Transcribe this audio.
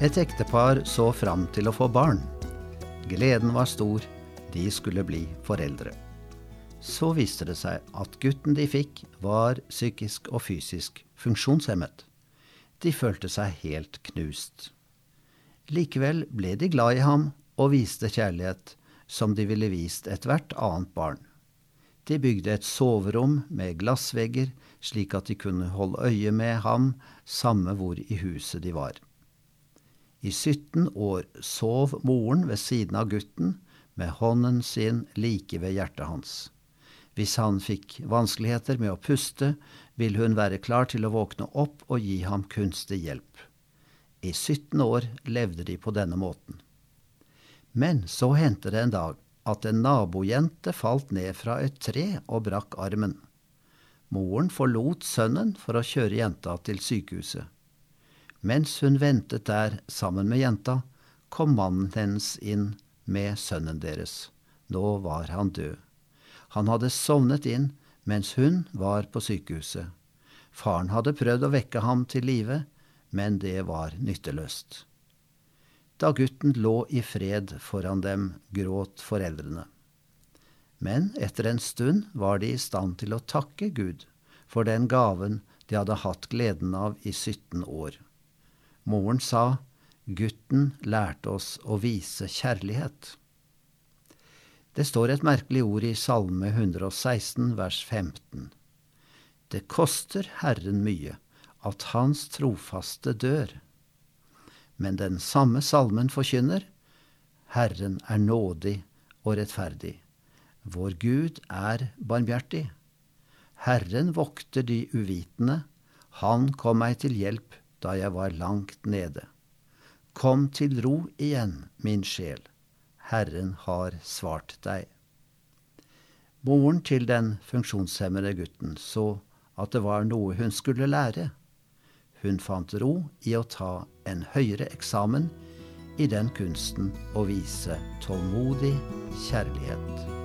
Et ektepar så fram til å få barn. Gleden var stor, de skulle bli foreldre. Så viste det seg at gutten de fikk, var psykisk og fysisk funksjonshemmet. De følte seg helt knust. Likevel ble de glad i ham og viste kjærlighet, som de ville vist ethvert annet barn. De bygde et soverom med glassvegger, slik at de kunne holde øye med ham samme hvor i huset de var. I 17 år sov moren ved siden av gutten med hånden sin like ved hjertet hans. Hvis han fikk vanskeligheter med å puste, ville hun være klar til å våkne opp og gi ham kunstig hjelp. I 17 år levde de på denne måten. Men så hendte det en dag at en nabojente falt ned fra et tre og brakk armen. Moren forlot sønnen for å kjøre jenta til sykehuset. Mens hun ventet der sammen med jenta, kom mannen hennes inn med sønnen deres. Nå var han død. Han hadde sovnet inn mens hun var på sykehuset. Faren hadde prøvd å vekke ham til live, men det var nytteløst. Da gutten lå i fred foran dem, gråt foreldrene. Men etter en stund var de i stand til å takke Gud for den gaven de hadde hatt gleden av i 17 år. Moren sa, gutten lærte oss å vise kjærlighet. Det står et merkelig ord i Salme 116 vers 15. Det koster Herren mye at Hans trofaste dør. Men den samme salmen forkynner Herren er nådig og rettferdig. Vår Gud er barmhjertig. Herren vokter de uvitende. Han kom meg til hjelp da jeg var langt nede. Kom til ro igjen, min sjel. Herren har svart deg. Moren til den funksjonshemmede gutten så at det var noe hun skulle lære. Hun fant ro i å ta en høyere eksamen i den kunsten å vise tålmodig kjærlighet.